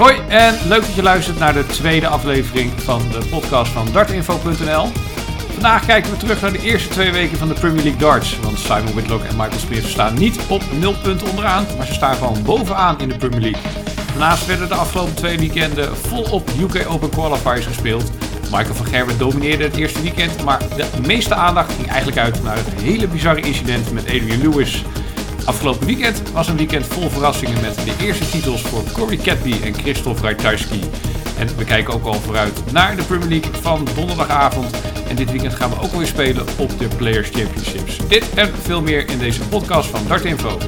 Hoi en leuk dat je luistert naar de tweede aflevering van de podcast van dartinfo.nl. Vandaag kijken we terug naar de eerste twee weken van de Premier League darts. Want Simon Whitlock en Michael Smith staan niet op nul punten onderaan, maar ze staan gewoon bovenaan in de Premier League. Daarnaast werden de afgelopen twee weekenden volop UK Open Qualifiers gespeeld. Michael van Gerwen domineerde het eerste weekend, maar de meeste aandacht ging eigenlijk uit naar het hele bizarre incident met Adrian Lewis. Afgelopen weekend was een weekend vol verrassingen met de eerste titels voor Corey Cadby en Christoph Ratajski. En we kijken ook al vooruit naar de Premier League van donderdagavond. En dit weekend gaan we ook weer spelen op de Players Championships. Dit en veel meer in deze podcast van Dart Info.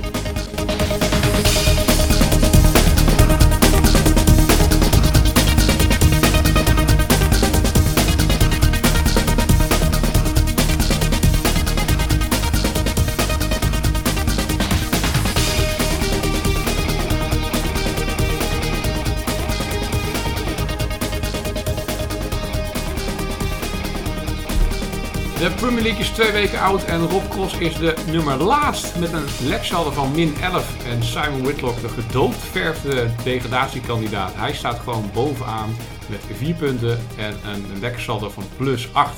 Premier League is twee weken oud en Rob Cross is de nummer laatst met een leksaldo van min 11. En Simon Whitlock, de gedoodverfde degradatiekandidaat, hij staat gewoon bovenaan met 4 punten en een leksaldo van plus 8.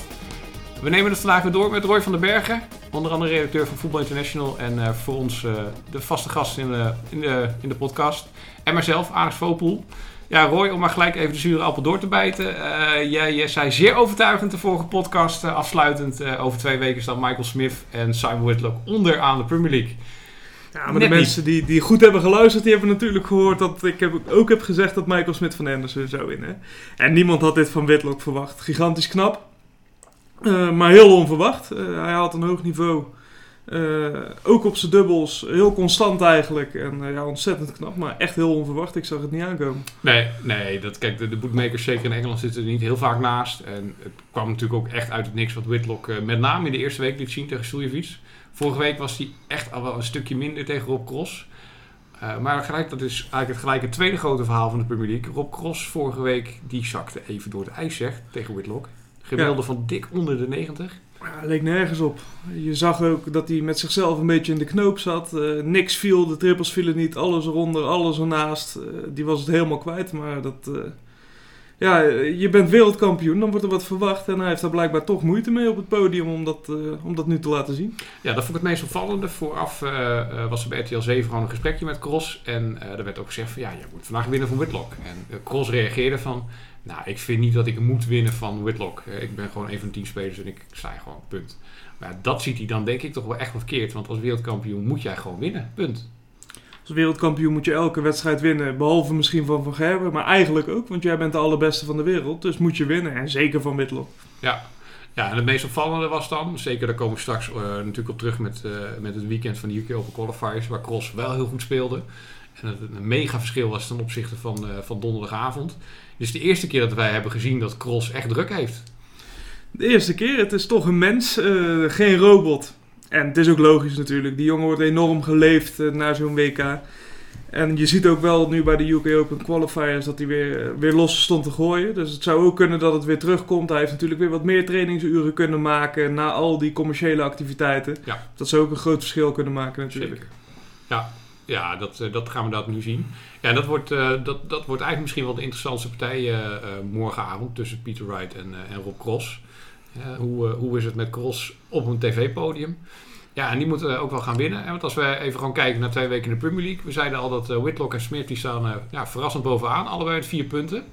We nemen het vandaag weer door met Roy van den Bergen, onder andere redacteur van Football International en uh, voor ons uh, de vaste gast in de, in, de, in de podcast. En mijzelf, Aris Vopel. Ja, Roy, om maar gelijk even de zure appel door te bijten. Uh, jij, jij zei zeer overtuigend de vorige podcast, uh, afsluitend. Uh, over twee weken staan Michael Smith en Simon Whitlock onder aan de Premier League. Ja, maar Net de mensen die, die goed hebben geluisterd, die hebben natuurlijk gehoord dat ik heb, ook heb gezegd dat Michael Smith van Anderson zou winnen. En niemand had dit van Whitlock verwacht. Gigantisch knap, maar heel onverwacht. hij had een hoog niveau. Uh, ook op zijn dubbels, heel constant eigenlijk. En uh, ja, ontzettend knap, maar echt heel onverwacht. Ik zag het niet aankomen. Nee, nee dat, kijk, de, de bookmakers zeker in Engeland zitten er niet heel vaak naast. En het kwam natuurlijk ook echt uit het niks wat Whitlock uh, met name in de eerste week liet zien tegen Suljevic. Vorige week was hij echt al wel een stukje minder tegen Rob Cross. maar gelijk, dat is eigenlijk het gelijke tweede grote verhaal van de Premier League. Rob Cross vorige week, die zakte even door het ijs, zegt, tegen Whitlock. Gemiddelde ja. van dik onder de 90. Ja, leek nergens op. Je zag ook dat hij met zichzelf een beetje in de knoop zat. Uh, niks viel, de trippels vielen niet, alles eronder, alles ernaast. Uh, die was het helemaal kwijt, maar dat... Uh, ja, je bent wereldkampioen, dan wordt er wat verwacht. En hij heeft daar blijkbaar toch moeite mee op het podium om dat, om dat nu te laten zien. Ja, dat vond ik het meest opvallende. Vooraf was er bij RTL 7 gewoon een gesprekje met Cross. En er werd ook gezegd van, ja, je moet vandaag winnen van Whitlock. En Cross reageerde van... Nou, ik vind niet dat ik moet winnen van Whitlock. Ik ben gewoon een van de tien spelers en ik sta gewoon, punt. Maar dat ziet hij dan denk ik toch wel echt verkeerd. Want als wereldkampioen moet jij gewoon winnen, punt. Als wereldkampioen moet je elke wedstrijd winnen. Behalve misschien van Van Gerben, maar eigenlijk ook. Want jij bent de allerbeste van de wereld. Dus moet je winnen. En zeker van Whitlock. Ja, ja, en het meest opvallende was dan, zeker daar komen we straks uh, natuurlijk op terug met, uh, met het weekend van de UK Open Qualifiers, waar Cross wel heel goed speelde. En het een mega verschil was ten opzichte van, uh, van donderdagavond. Dus de eerste keer dat wij hebben gezien dat Cross echt druk heeft. De eerste keer, het is toch een mens, uh, geen robot. En het is ook logisch natuurlijk. Die jongen wordt enorm geleefd uh, naar zo'n WK. En je ziet ook wel nu bij de UK Open Qualifiers dat hij weer, weer los stond te gooien. Dus het zou ook kunnen dat het weer terugkomt. Hij heeft natuurlijk weer wat meer trainingsuren kunnen maken na al die commerciële activiteiten. Ja. Dat zou ook een groot verschil kunnen maken natuurlijk. Zeker. Ja, ja, dat, dat gaan we dat nu zien. Ja, dat wordt, uh, dat, dat wordt eigenlijk misschien wel de interessantste partij uh, morgenavond tussen Peter Wright en, Rob Cross. hoe, hoe is het met Cross op een tv-podium? Ja, en die moeten ook wel gaan winnen. Want als we even gaan kijken naar twee weken in de Premier League. We zeiden al dat Whitlock en Smith die staan ja, verrassend bovenaan. Allebei met vier punten.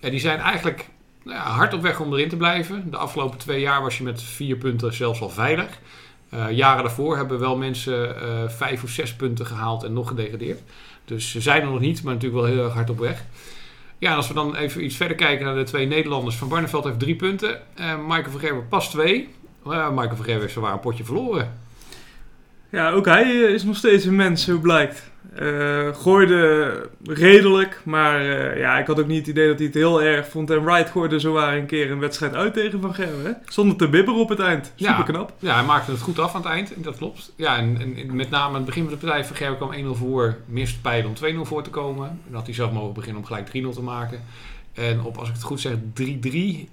En die zijn eigenlijk nou ja, hard op weg om erin te blijven. De afgelopen twee jaar was je met vier punten zelfs al veilig. Uh, jaren daarvoor hebben wel mensen uh, vijf of zes punten gehaald en nog gedegradeerd. Dus ze zijn er nog niet, maar natuurlijk wel heel erg hard op weg. Ja, en als we dan even iets verder kijken naar de twee Nederlanders. Van Barneveld heeft drie punten. Uh, Michael van pas twee. Michael van Gerwen heeft zowaar een potje verloren. Ja, ook hij is nog steeds een mens, zo blijkt. Uh, gooide redelijk, maar uh, ja, ik had ook niet het idee dat hij het heel erg vond. En Wright gooide zowaar een keer een wedstrijd uit tegen Van Gerwen. Zonder te bibberen op het eind. Super ja, knap. Ja, hij maakte het goed af aan het eind. Dat klopt. Ja, en, en met name aan het begin van de partij Van Gerwen kwam 1-0 voor. Miste pijlen om 2-0 voor te komen. En had hij zelf mogen beginnen om gelijk 3-0 te maken. En op, als ik het goed zeg, 3-3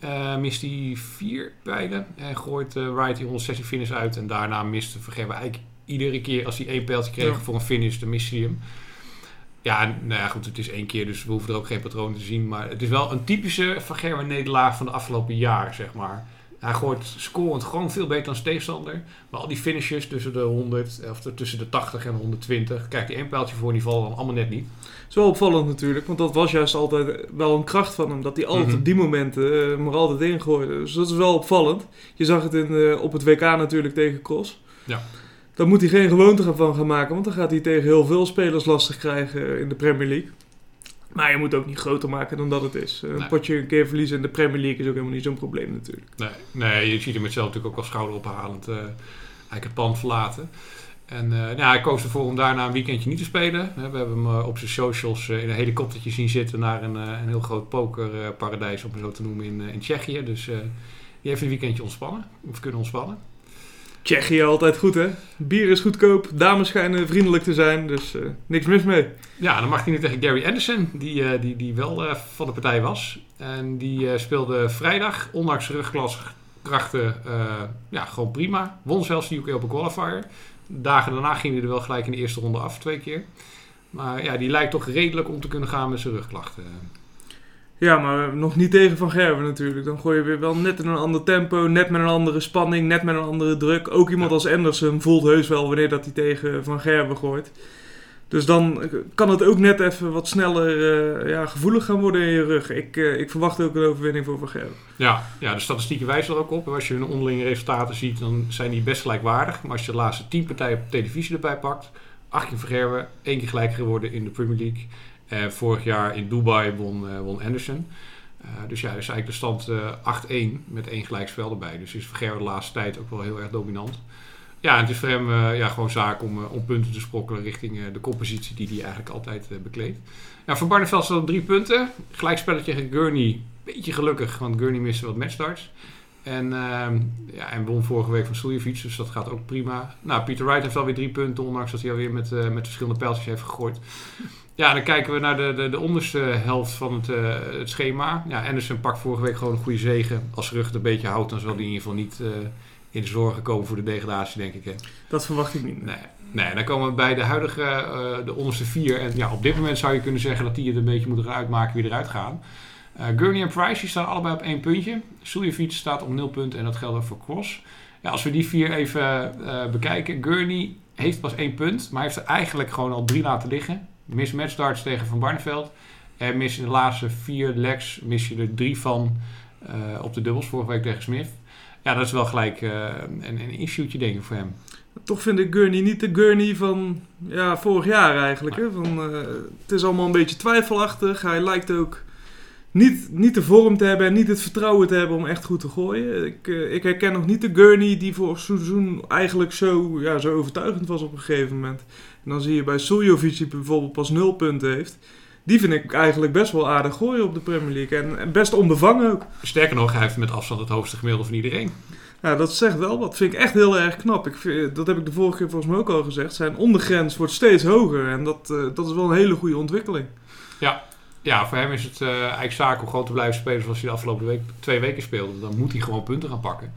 uh, mist hij vier pijlen. En gooit Wright die 116 finish uit. En daarna miste Van Gerwen eigenlijk iedere keer als hij één pijltje kreeg ja. voor een finish, dan miste hij hem. Ja, nou ja, goed, het is één keer, dus we hoeven er ook geen patroon te zien. Maar het is wel een typische Van Gerwen nederlaag van de afgelopen jaren, zeg maar. Hij gooit scorend gewoon veel beter dan tegenstander. Maar al die finishes tussen de 100, of tussen de 80 en de 120, kijk die één pijltje voor, die vallen dan allemaal net niet. Wel opvallend natuurlijk, want dat was juist altijd wel een kracht van hem. Dat hij altijd Mhm. op die momenten uh, maar altijd ingooide. Dus dat is wel opvallend. Je zag het in, uh, op het WK natuurlijk tegen Cross. Ja. Daar moet hij geen gewoonte van gaan maken, want dan gaat hij tegen heel veel spelers lastig krijgen in de Premier League. Maar je moet ook niet groter maken dan dat het is. Een Nee. potje een keer verliezen in de Premier League is ook helemaal niet zo'n probleem natuurlijk. Nee, nee, je ziet hem zelf natuurlijk ook wel schouderophalend uh, eigenlijk het pand verlaten. En uh, nou, hij koos ervoor om daarna een weekendje niet te spelen. We hebben hem uh, op zijn socials in een helikoptertje zien zitten naar een, een heel groot pokerparadijs, om het zo te noemen, in, in Tsjechië. Dus die heeft een weekendje ontspannen, of kunnen ontspannen. Tsjechië altijd goed, hè? Bier is goedkoop, dames schijnen vriendelijk te zijn, dus uh, niks mis mee. Ja, dan mag hij nu tegen Gary Anderson, die, uh, die, die wel uh, van de partij was. En die speelde vrijdag, ondanks rugklaskrachten, ja, gewoon prima. Won zelfs de UK Open Qualifier. Dagen daarna ging hij er wel gelijk in de eerste ronde af, twee keer. Maar ja, die lijkt toch redelijk om te kunnen gaan met zijn rugklachten. Ja, maar nog niet tegen Van Gerwen natuurlijk. Dan gooi je weer wel net in een ander tempo, net met een andere spanning, net met een andere druk. Ook iemand als Anderson voelt heus wel wanneer dat hij tegen Van Gerwen gooit. Dus dan kan het ook net even wat sneller uh, ja, gevoelig gaan worden in je rug. Ik, uh, ik verwacht ook een overwinning voor Van Gerwen. Ja, ja, de statistieken wijzen er ook op. Als je hun onderlinge resultaten ziet, dan zijn die best gelijkwaardig. Maar als je de laatste tien partijen op televisie erbij pakt... acht keer Van Gerwen, één keer gelijk geworden in de Premier League... Uh, vorig jaar in Dubai won, uh, won Anderson. Uh, dus ja, is eigenlijk de stand 8-1 met één gelijkspel erbij. Dus is Verger de laatste tijd ook wel heel erg dominant. Ja, en het is voor hem ja, gewoon zaak om, om punten te sprokkelen richting de compositie die hij eigenlijk altijd bekleedt. Ja, van Barneveld staat drie punten. Gelijkspelletje tegen Gurney. Beetje gelukkig, want Gurney miste wat matchstarts. En, ehm, ja, en won vorige week van Suljevic, dus dat gaat ook prima. Nou, Peter Wright heeft alweer drie punten, ondanks dat hij alweer met, met verschillende pijltjes heeft gegooid. Ja, dan kijken we naar de, de, de onderste helft van het, uh, het schema. Ja, Anderson pakt vorige week gewoon een goede zegen. Als rug het een beetje houdt, dan zal hij in ieder geval niet uh, in de zorgen komen voor de degradatie, denk ik. Hè. Dat verwacht ik niet. Nee, nee, dan komen we bij de huidige, uh, de onderste vier. En ja, op dit moment zou je kunnen zeggen dat die het een beetje moeten uitmaken wie eruit gaan. Gurney en Price die staan allebei op één puntje. Suljevic staat op nul punten en dat geldt ook voor Cross. Ja, als we die vier even bekijken. Gurney heeft pas één punt, maar heeft er eigenlijk gewoon al drie laten liggen. Mis matchstarts tegen Van Barneveld. En mis in de laatste vier legs mis je er drie van uh, op de dubbels vorige week tegen Smith. Ja, dat is wel gelijk uh, een, een issue'tje denk ik voor hem. Toch vind ik Gurney niet de Gurney van ja, vorig jaar eigenlijk. Hè? Van, uh, het is allemaal een beetje twijfelachtig. Hij lijkt ook niet, niet de vorm te hebben en niet het vertrouwen te hebben om echt goed te gooien. Ik, ik herken nog niet de Gurney die voor seizoen eigenlijk zo, ja, zo overtuigend was op een gegeven moment. En dan zie je bij Suljovic die bijvoorbeeld pas nul punten heeft. Die vind ik eigenlijk best wel aardig gooien op de Premier League. En, en best onbevangen ook. Sterker nog, hij heeft met afstand het hoogste gemiddelde van iedereen. Ja, dat zegt wel wat. vind ik echt heel erg knap. Ik vind, dat heb ik de vorige keer volgens mij ook al gezegd. Zijn ondergrens wordt steeds hoger. En dat, uh, dat is wel een hele goede ontwikkeling. Ja, ja voor hem is het uh, eigenlijk zaak om gewoon te blijven spelen zoals hij de afgelopen week, twee weken speelde. Dan moet hij gewoon punten gaan pakken.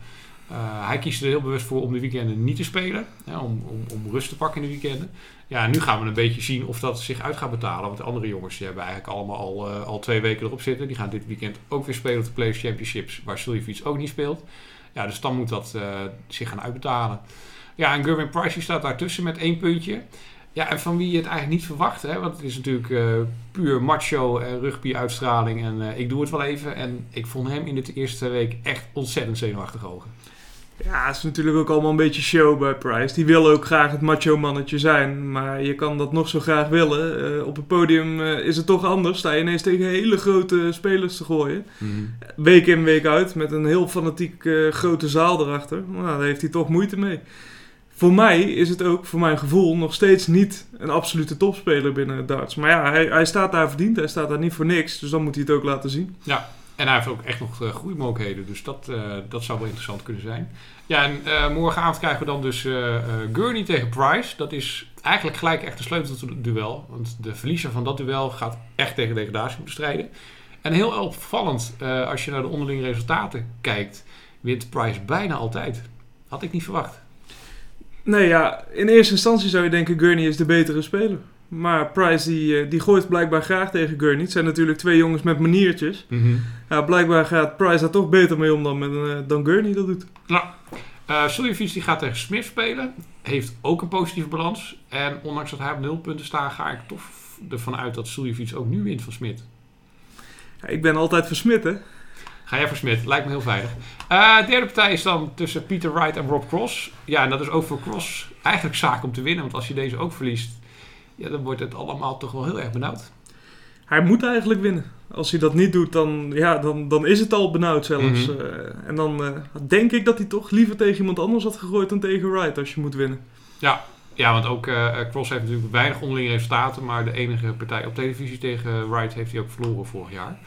Uh, hij kiest er heel bewust voor om de weekenden niet te spelen. Ja, om, om, om rust te pakken in de weekenden. Ja, nu gaan we een beetje zien of dat zich uit gaat betalen. Want de andere jongens hebben eigenlijk allemaal al, uh, al twee weken erop zitten. Die gaan dit weekend ook weer spelen op de Players Championships. Waar Suljevic ook niet speelt. Ja, dus dan moet dat zich gaan uitbetalen. Ja, en Gerwin Price staat daartussen met één puntje. Ja, en van wie je het eigenlijk niet verwacht. Hè? Want het is natuurlijk uh, puur macho en rugby-uitstraling. En uh, ik doe het wel even. En ik vond hem in de eerste weken echt ontzettend zenuwachtig ogen. Ja, het is natuurlijk ook allemaal een beetje show bij Price. Die wil ook graag het macho-mannetje zijn. Maar je kan dat nog zo graag willen. Uh, op het podium uh, is het toch anders. Sta je ineens tegen hele grote spelers te gooien. Mm. Week in, week uit. Met een heel fanatiek uh, grote zaal erachter. Nou, daar heeft hij toch moeite mee. Voor mij is het ook, voor mijn gevoel, nog steeds niet een absolute topspeler binnen het darts. Maar ja, hij, hij staat daar verdiend. Hij staat daar niet voor niks. Dus dan moet hij het ook laten zien. Ja, en hij heeft ook echt nog uh, groeimogelijkheden. Dus dat, uh, dat zou wel interessant kunnen zijn. Ja, en uh, morgenavond krijgen we dan dus Gurney tegen Price. Dat is eigenlijk gelijk echt een sleutelduel. Want de verliezer van dat duel gaat echt tegen degradatie moeten strijden. En heel opvallend, als je naar de onderlinge resultaten kijkt, wint Price bijna altijd. Had ik niet verwacht. Nee, ja, in eerste instantie zou je denken Gurney is de betere speler. Maar Price die, eh, die gooit blijkbaar graag tegen Gurney. Het zijn natuurlijk twee jongens met maniertjes. Ja, blijkbaar gaat Price daar toch beter mee om dan, met, eh, dan Gurney dat doet. Uh, Suljevic die gaat tegen Smith spelen. Heeft ook een positieve balans. En ondanks dat hij op nul punten staat, ga ik toch ervan uit dat Suljevic ook nu wint van Smith. Ja, ik ben altijd voor Smith, hè? Ga jij voor Smith? Lijkt me heel veilig. Uh, derde partij is dan tussen Peter Wright en Rob Cross. Ja, en dat is ook voor Cross eigenlijk zaak om te winnen. Want als je deze ook verliest, ja, dan wordt het allemaal toch wel heel erg benauwd. Hij moet eigenlijk winnen. Als hij dat niet doet, dan, ja, dan, dan is het al benauwd zelfs. Mhm. Eh, en dan eh, denk ik dat hij toch liever tegen iemand anders had gegooid dan tegen Wright als je moet winnen. Ja, ja want ook Cross heeft natuurlijk weinig onderlinge resultaten. Maar de enige partij op televisie tegen Wright heeft hij ook verloren vorig jaar.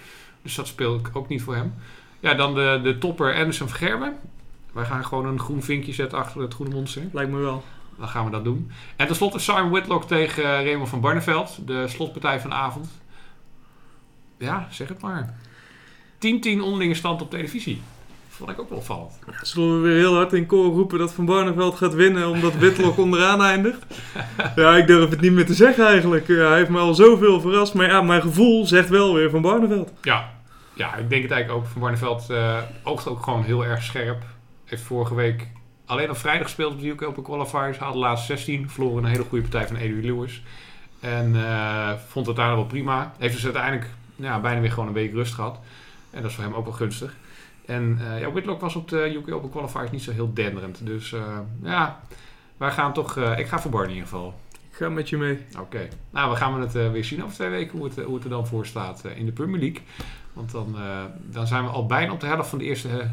Dus dat speelt ook niet voor hem. Ja, dan de, de topper Anderson Vergerben. Wij gaan gewoon een groen vinkje zetten achter het groene monster. Lijkt me wel. Dan gaan we dat doen. En tenslotte Simon Whitlock tegen uh, Raymond van Barneveld. De slotpartij van de avond. Ja, zeg het maar. 10-10 onderlinge stand op televisie. Vond ik ook wel opvallend. Zullen we weer heel hard in koor roepen dat Van Barneveld gaat winnen omdat Whitlock onderaan eindigt? Ja, ik durf het niet meer te zeggen eigenlijk. Ja, hij heeft me al zoveel verrast. Maar ja, mijn gevoel zegt wel weer Van Barneveld. Ja, ja ik denk het eigenlijk ook. Van Barneveld uh, oogt ook gewoon heel erg scherp. Heeft vorige week alleen op vrijdag gespeeld op de UK Open Qualifiers. Haalde de laatste 16. Verloren een hele goede partij van Adrian Lewis. En uh, vond het daar wel prima. Heeft dus uiteindelijk ja, bijna weer gewoon een week rust gehad. En dat is voor hem ook wel gunstig. En uh, ja, Whitlock was op de UK Open Qualifiers niet zo heel denderend. Dus uh, ja, wij gaan toch... Uh, ik ga voor Barney in ieder geval. Ik ga met je mee. Oké. Okay. Nou, we gaan het weer zien over twee weken hoe het, hoe het er dan voor staat in de Premier League. Want dan, dan zijn we al bijna op de helft van de eerste,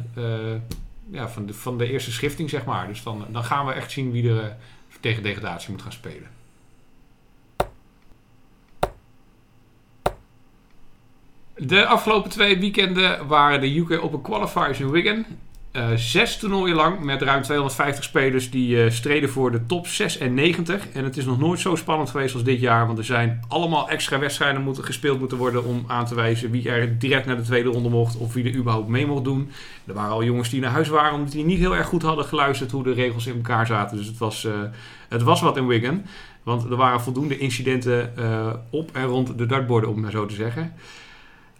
ja, van de, van de eerste schifting, zeg maar. Dus dan, dan gaan we echt zien wie er tegen degradatie moet gaan spelen. De afgelopen twee weekenden waren de UK Open Qualifiers in Wigan. Uh, zes toernooien lang met ruim 250 spelers die uh, streden voor de top 96. En het is nog nooit zo spannend geweest als dit jaar. Want er zijn allemaal extra wedstrijden moeten, gespeeld moeten worden om aan te wijzen wie er direct naar de tweede ronde mocht. Of wie er überhaupt mee mocht doen. Er waren al jongens die naar huis waren omdat die niet heel erg goed hadden geluisterd hoe de regels in elkaar zaten. Dus het was, uh, het was wat in Wigan. Want er waren voldoende incidenten op en rond de dartborden om maar zo te zeggen.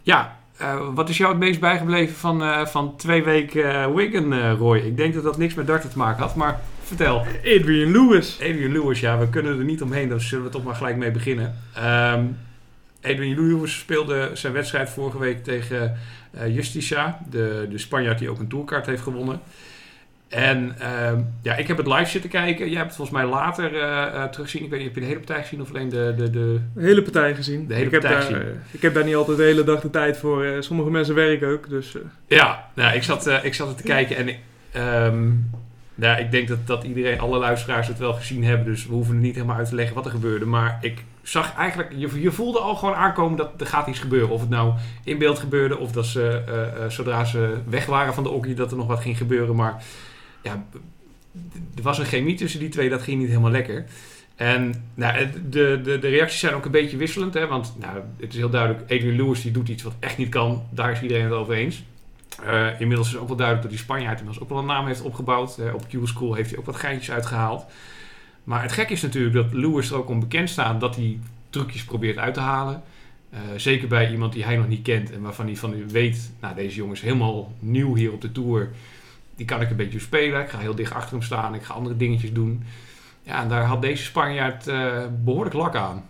Ja, uh, wat is jou het meest bijgebleven van, uh, van twee weken uh, Wigan, Roy? Ik denk dat dat niks met darten te maken had, maar vertel. Adrian Lewis. Adrian Lewis, ja, we kunnen er niet omheen, dus zullen we toch maar gelijk mee beginnen. Um, Adrian Lewis speelde zijn wedstrijd vorige week tegen Justicia, de, de Spanjaard die ook een tourkaart heeft gewonnen. En uh, ja, ik heb het live zitten kijken. Jij hebt het volgens mij later uh, teruggezien. Ik weet niet, heb je de hele partij gezien of alleen de... De, de... de hele partij gezien. De hele ik partij heb gezien. Daar, ik heb daar niet altijd de hele dag de tijd voor. sommige mensen werken ook, dus... Ja, nou, ik, zat, ik zat het te kijken en ik, um, nou, ik denk dat, dat iedereen, alle luisteraars het wel gezien hebben. Dus we hoeven het niet helemaal uit te leggen wat er gebeurde. Maar ik zag eigenlijk, je, je voelde al gewoon aankomen dat er gaat iets gebeuren. Of het nou in beeld gebeurde of dat ze, zodra ze weg waren van de okkie, dat er nog wat ging gebeuren. Maar ja, er was een chemie tussen die twee, dat ging niet helemaal lekker. En nou, de, de, de reacties zijn ook een beetje wisselend. Hè? Want nou, het is heel duidelijk, Adrian Lewis die doet iets wat echt niet kan. Daar is iedereen het over eens. Uh, inmiddels is ook wel duidelijk dat die Spanjaard inmiddels ook wel een naam heeft opgebouwd. Uh, op Q-School heeft hij ook wat geintjes uitgehaald. Maar het gek is natuurlijk dat Lewis er ook om bekend staat dat hij trucjes probeert uit te halen. Uh, zeker bij iemand die hij nog niet kent en waarvan hij van weet, nou deze jongen is helemaal nieuw hier op de Tour die kan ik een beetje spelen. Ik ga heel dicht achter hem staan. Ik ga andere dingetjes doen. Ja, en daar had deze Spanjaard uh, behoorlijk lak aan.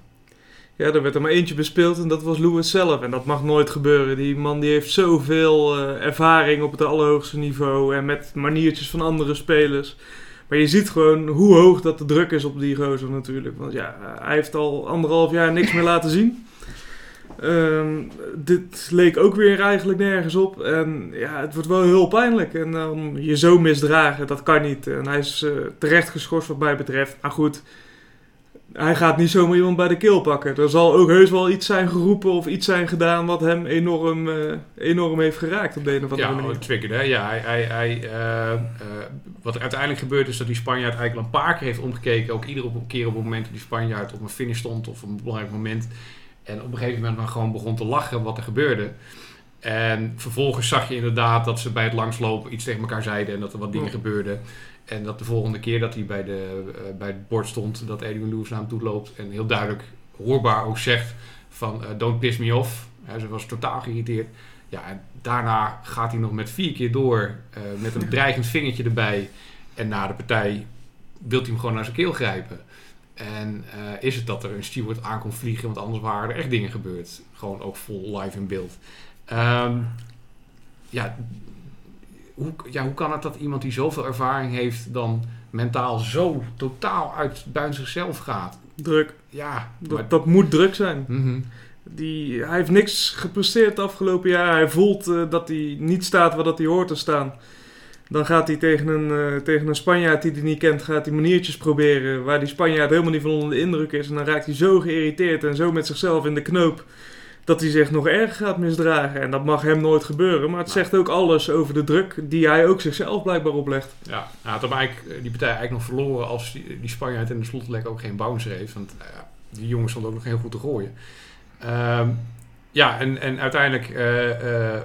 Ja, er werd er maar eentje bespeeld en dat was Lewis zelf. En dat mag nooit gebeuren. Die man die heeft zoveel uh, ervaring op het allerhoogste niveau. En met maniertjes van andere spelers. Maar je ziet gewoon hoe hoog dat de druk is op die gozer natuurlijk. Want ja, hij heeft al anderhalf jaar niks meer laten zien. Um, dit leek ook weer eigenlijk nergens op. En ja, het wordt wel heel pijnlijk. En dan um, je zo misdragen, dat kan niet. En hij is uh, terecht geschorst wat mij betreft. Maar goed, hij gaat niet zomaar iemand bij de keel pakken. Er zal ook heus wel iets zijn geroepen of iets zijn gedaan wat hem enorm, uh, enorm heeft geraakt op de een of andere ja, manier. Ja, triggered hè. Ja, hij, hij, hij, uh, wat er uiteindelijk gebeurt is dat die Spanjaard eigenlijk al een paar keer heeft omgekeken. Ook iedere keer op het moment dat die Spanjaard op een finish stond of op een belangrijk moment en op een gegeven moment maar gewoon begon te lachen wat er gebeurde. En vervolgens zag je inderdaad dat ze bij het langslopen iets tegen elkaar zeiden en dat er wat dingen gebeurden. En dat de volgende keer dat hij bij, de, uh, bij het bord stond, dat Adrian Lewis naar hem toe loopt en heel duidelijk hoorbaar ook zegt van don't piss me off. ze was totaal geïrriteerd. Ja, en daarna gaat hij nog met vier keer door met een dreigend vingertje erbij. En na de partij wilt hij hem gewoon naar zijn keel grijpen. En is het dat er een steward aankomt vliegen, want anders waren er echt dingen gebeurd. Gewoon ook vol live in beeld. Um, ja, hoe, ja, hoe kan het dat iemand die zoveel ervaring heeft dan mentaal zo totaal uit buiten zichzelf gaat? Druk. Ja. Dat, dat moet druk zijn. Mhm. die, hij heeft niks gepresteerd het afgelopen jaar. Hij voelt uh, dat hij niet staat waar dat hij hoort te staan. Dan gaat hij tegen een, uh, tegen een Spanjaard die hij niet kent, gaat hij maniertjes proberen. Waar die Spanjaard helemaal niet van onder de indruk is. En dan raakt hij zo geïrriteerd en zo met zichzelf in de knoop dat hij zich nog erger gaat misdragen. En dat mag hem nooit gebeuren. Maar het zegt ook alles over de druk die hij ook zichzelf blijkbaar oplegt. Ja, hij had hem eigenlijk, eh, die partij eigenlijk nog verloren als die, die Spanjaard in de slotlek ook geen bouncer heeft. Want uh, die jongens stonden ook nog heel goed te gooien. Uh, ja, en, en uiteindelijk, uh,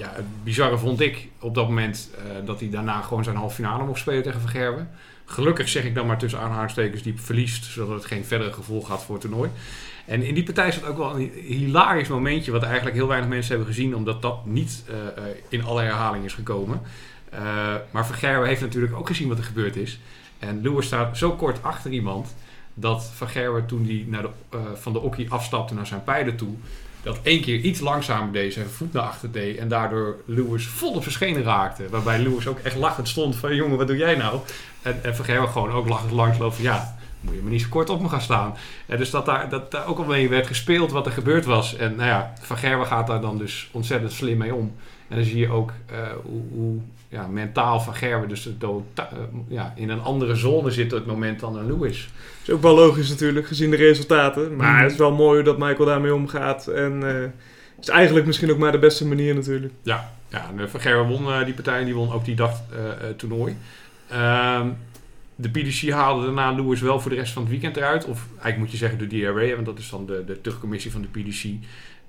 ja, het bizarre vond ik op dat moment dat hij daarna gewoon zijn halve finale mocht spelen tegen Vergerwen. Gelukkig zeg ik dan maar tussen aanhalingstekens die verliest, zodat het geen verdere gevolg had voor het toernooi. En in die partij zat ook wel een hilarisch momentje, wat eigenlijk heel weinig mensen hebben gezien, omdat dat niet uh, in alle herhaling is gekomen. Uh, maar Vergerwe heeft natuurlijk ook gezien wat er gebeurd is. En Lewis staat zo kort achter iemand dat Vergerwe toen hij naar de, van de okkie afstapte naar zijn pijlen toe, dat één keer iets langzamer deed, zijn voet naar achter deed en daardoor Lewis vol op zijn schenen raakte. Waarbij Lewis ook echt lachend stond van jongen, wat doe jij nou? En, en Vergerwe gewoon ook lachend langsloopt van ja, moet je maar niet zo kort op me gaan staan. En dus dat daar, dat ook al mee werd gespeeld wat er gebeurd was. En nou ja, Van Gerwen gaat daar dan dus ontzettend slim mee om. En dan zie je ook uh, hoe, hoe ja, mentaal Van Gerwen dus uh, ja, in een andere zone zit op het moment dan een Lewis. Dat is ook wel logisch natuurlijk, gezien de resultaten. Maar mm. het is wel mooi dat Michael daarmee omgaat. En uh, is eigenlijk misschien ook maar de beste manier natuurlijk. Ja, ja Van Gerwen won die partij en die won ook die dag toernooi. Ehm, de PDC haalde daarna Lewis wel voor de rest van het weekend eruit. Of eigenlijk moet je zeggen de DRA, want dat is dan de, de terugcommissie van de PDC.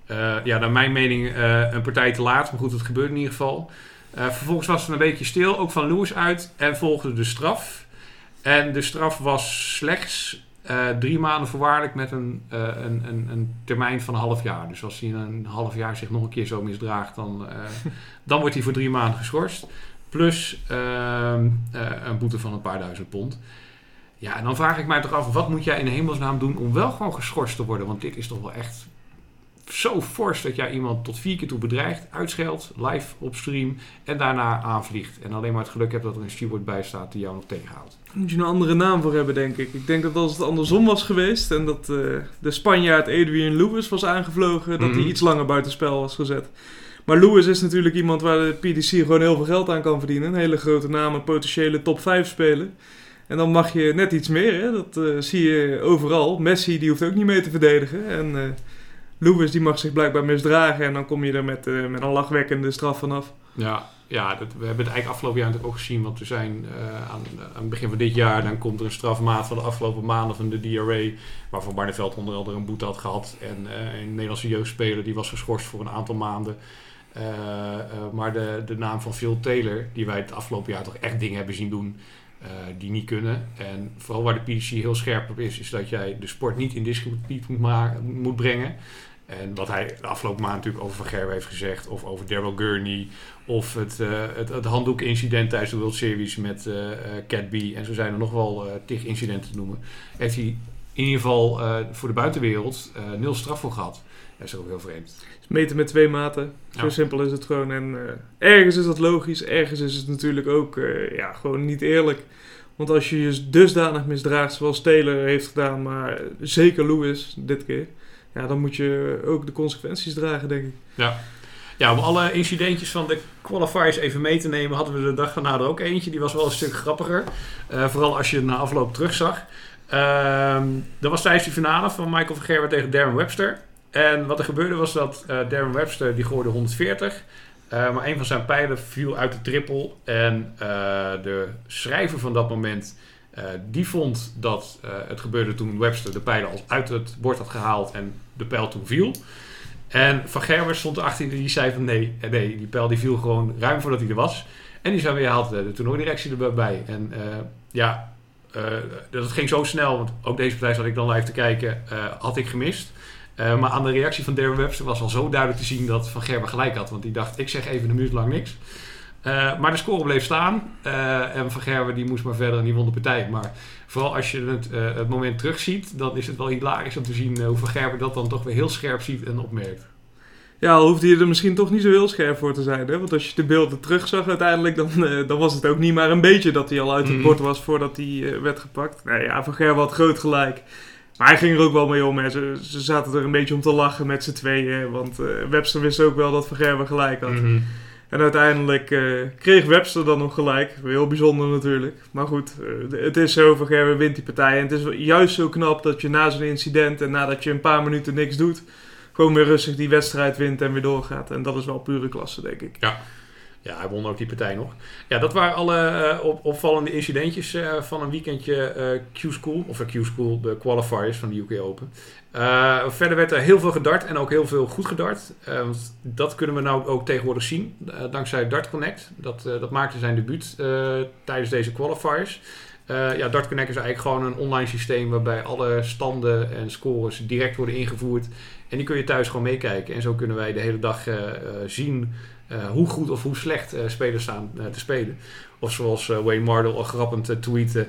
Eh, ja, naar mijn mening een partij te laat. Maar goed, het gebeurt in ieder geval. Uh, vervolgens was het een weekje stil, ook van Lewis uit. En volgde de straf. En de straf was slechts drie maanden voorwaardelijk met een, een, een, een, termijn van een half jaar. Dus als hij in een half jaar zich nog een keer zo misdraagt, dan, dan wordt hij voor drie maanden geschorst. Plus uh, een boete van een paar duizend pond. Ja, en dan vraag ik mij toch af, wat moet jij in de hemelsnaam doen om wel gewoon geschorst te worden? Want dit is toch wel echt zo fors dat jij iemand tot vier keer toe bedreigt, uitscheldt, live op stream en daarna aanvliegt. En alleen maar het geluk hebt dat er een steward bij staat die jou nog tegenhoudt. Daar moet je een andere naam voor hebben, denk ik. Ik denk dat als het andersom was geweest en dat uh, de Spanjaard Adrian Lewis was aangevlogen, dat mm hij iets langer buitenspel was gezet. Maar Lewis is natuurlijk iemand waar de PDC gewoon heel veel geld aan kan verdienen. Een hele grote naam, een potentiële top 5 spelen. En dan mag je net iets meer, hè? dat uh, zie je overal. Messi die hoeft ook niet mee te verdedigen. En uh, Lewis die mag zich blijkbaar misdragen en dan kom je er met, uh, met een lachwekkende straf vanaf. Ja, ja dat, we hebben het eigenlijk afgelopen jaar natuurlijk ook gezien. Want we zijn aan, aan, het begin van dit jaar, dan komt er een strafmaat van de afgelopen maanden van de DRA. Waarvan Barneveld onder andere een boete had gehad. En een Nederlandse jeugdspeler die was geschorst voor een aantal maanden. Maar de, de naam van Phil Taylor, die wij het afgelopen jaar toch echt dingen hebben zien doen die niet kunnen. En vooral waar de PDC heel scherp op is, is dat jij de sport niet in discrediet moet, moet brengen. En wat hij de afgelopen maand natuurlijk over Van Gerwen heeft gezegd, of over Daryl Gurney, of het, het, het handdoek-incident tijdens de World Series met Cat B. En zo zijn er nog wel tig incidenten te noemen. Heeft hij in ieder geval voor de buitenwereld nul straf voor gehad. Dat is ook heel vreemd. Meten met twee maten. Zo ja. simpel is het gewoon. En uh, ergens is dat logisch, ergens is het natuurlijk ook uh, ja, gewoon niet eerlijk. Want als je je dusdanig misdraagt zoals Taylor heeft gedaan, maar zeker Lewis dit keer, ja, dan moet je ook de consequenties dragen, denk ik. Ja. Ja, om alle incidentjes van de qualifiers even mee te nemen, hadden we de dag daarna er ook eentje. Die was wel een stuk grappiger. Uh, vooral als je het na afloop terugzag. Uh, dat was tijdens de finale van Michael Vergerwer tegen Darren Webster. En wat er gebeurde was dat uh, Darren Webster die gooide 140. Uh, maar een van zijn pijlen viel uit de trippel. En de schrijver van dat moment, die vond dat het gebeurde toen Webster de pijlen al uit het bord had gehaald en de pijl toen viel. En Van Gerber stond erachter die zei van nee, nee, die pijl die viel gewoon ruim voordat hij er was. En die zei weer, haalt de, toernooidirectie erbij. En ja, dat ging zo snel, want ook deze partij zat ik dan live te kijken, had ik gemist. maar aan de reactie van Darren Webster was al zo duidelijk te zien dat Van Gerber gelijk had. Want die dacht, ik zeg even een minuut lang niks. Maar de score bleef staan. en Van Gerber die moest maar verder en die won de partij. Maar vooral als je het, het moment terugziet, dan is het wel hilarisch om te zien hoe Van Gerber dat dan toch weer heel scherp ziet en opmerkt. Ja, al hoefde je er misschien toch niet zo heel scherp voor te zijn. Hè? Want als je de beelden terugzag uiteindelijk, dan, uh, dan was het ook niet maar een beetje dat hij al uit het mhm. bord was voordat hij uh, werd gepakt. Nee, ja, Van Gerwen had groot gelijk. Maar hij ging er ook wel mee om. Hè. Ze, ze zaten er een beetje om te lachen met z'n tweeën. Want uh, Webster wist ook wel dat Van Gerwen gelijk had. Mhm. En uiteindelijk kreeg Webster dan nog gelijk. Heel bijzonder natuurlijk. Maar goed, het is zo, Van wint die partij. En het is juist zo knap dat je na zo'n incident en nadat je een paar minuten niks doet gewoon weer rustig die wedstrijd wint en weer doorgaat. En dat is wel pure klasse, denk ik. Ja. Ja, hij won ook die partij nog. Ja, dat waren alle uh, opvallende incidentjes uh, van een weekendje uh, Q-School. Of Q-School, de qualifiers van de UK Open. verder werd er heel veel gedart en ook heel veel goed gedart. want dat kunnen we nou ook tegenwoordig zien. dankzij Dart Connect. Dat, dat maakte zijn debuut tijdens deze qualifiers. ja, Dart Connect is eigenlijk gewoon een online systeem waarbij alle standen en scores direct worden ingevoerd en die kun je thuis gewoon meekijken. En zo kunnen wij de hele dag zien hoe goed of hoe slecht spelers staan te spelen. Of zoals Wayne Mardell al grappend tweette.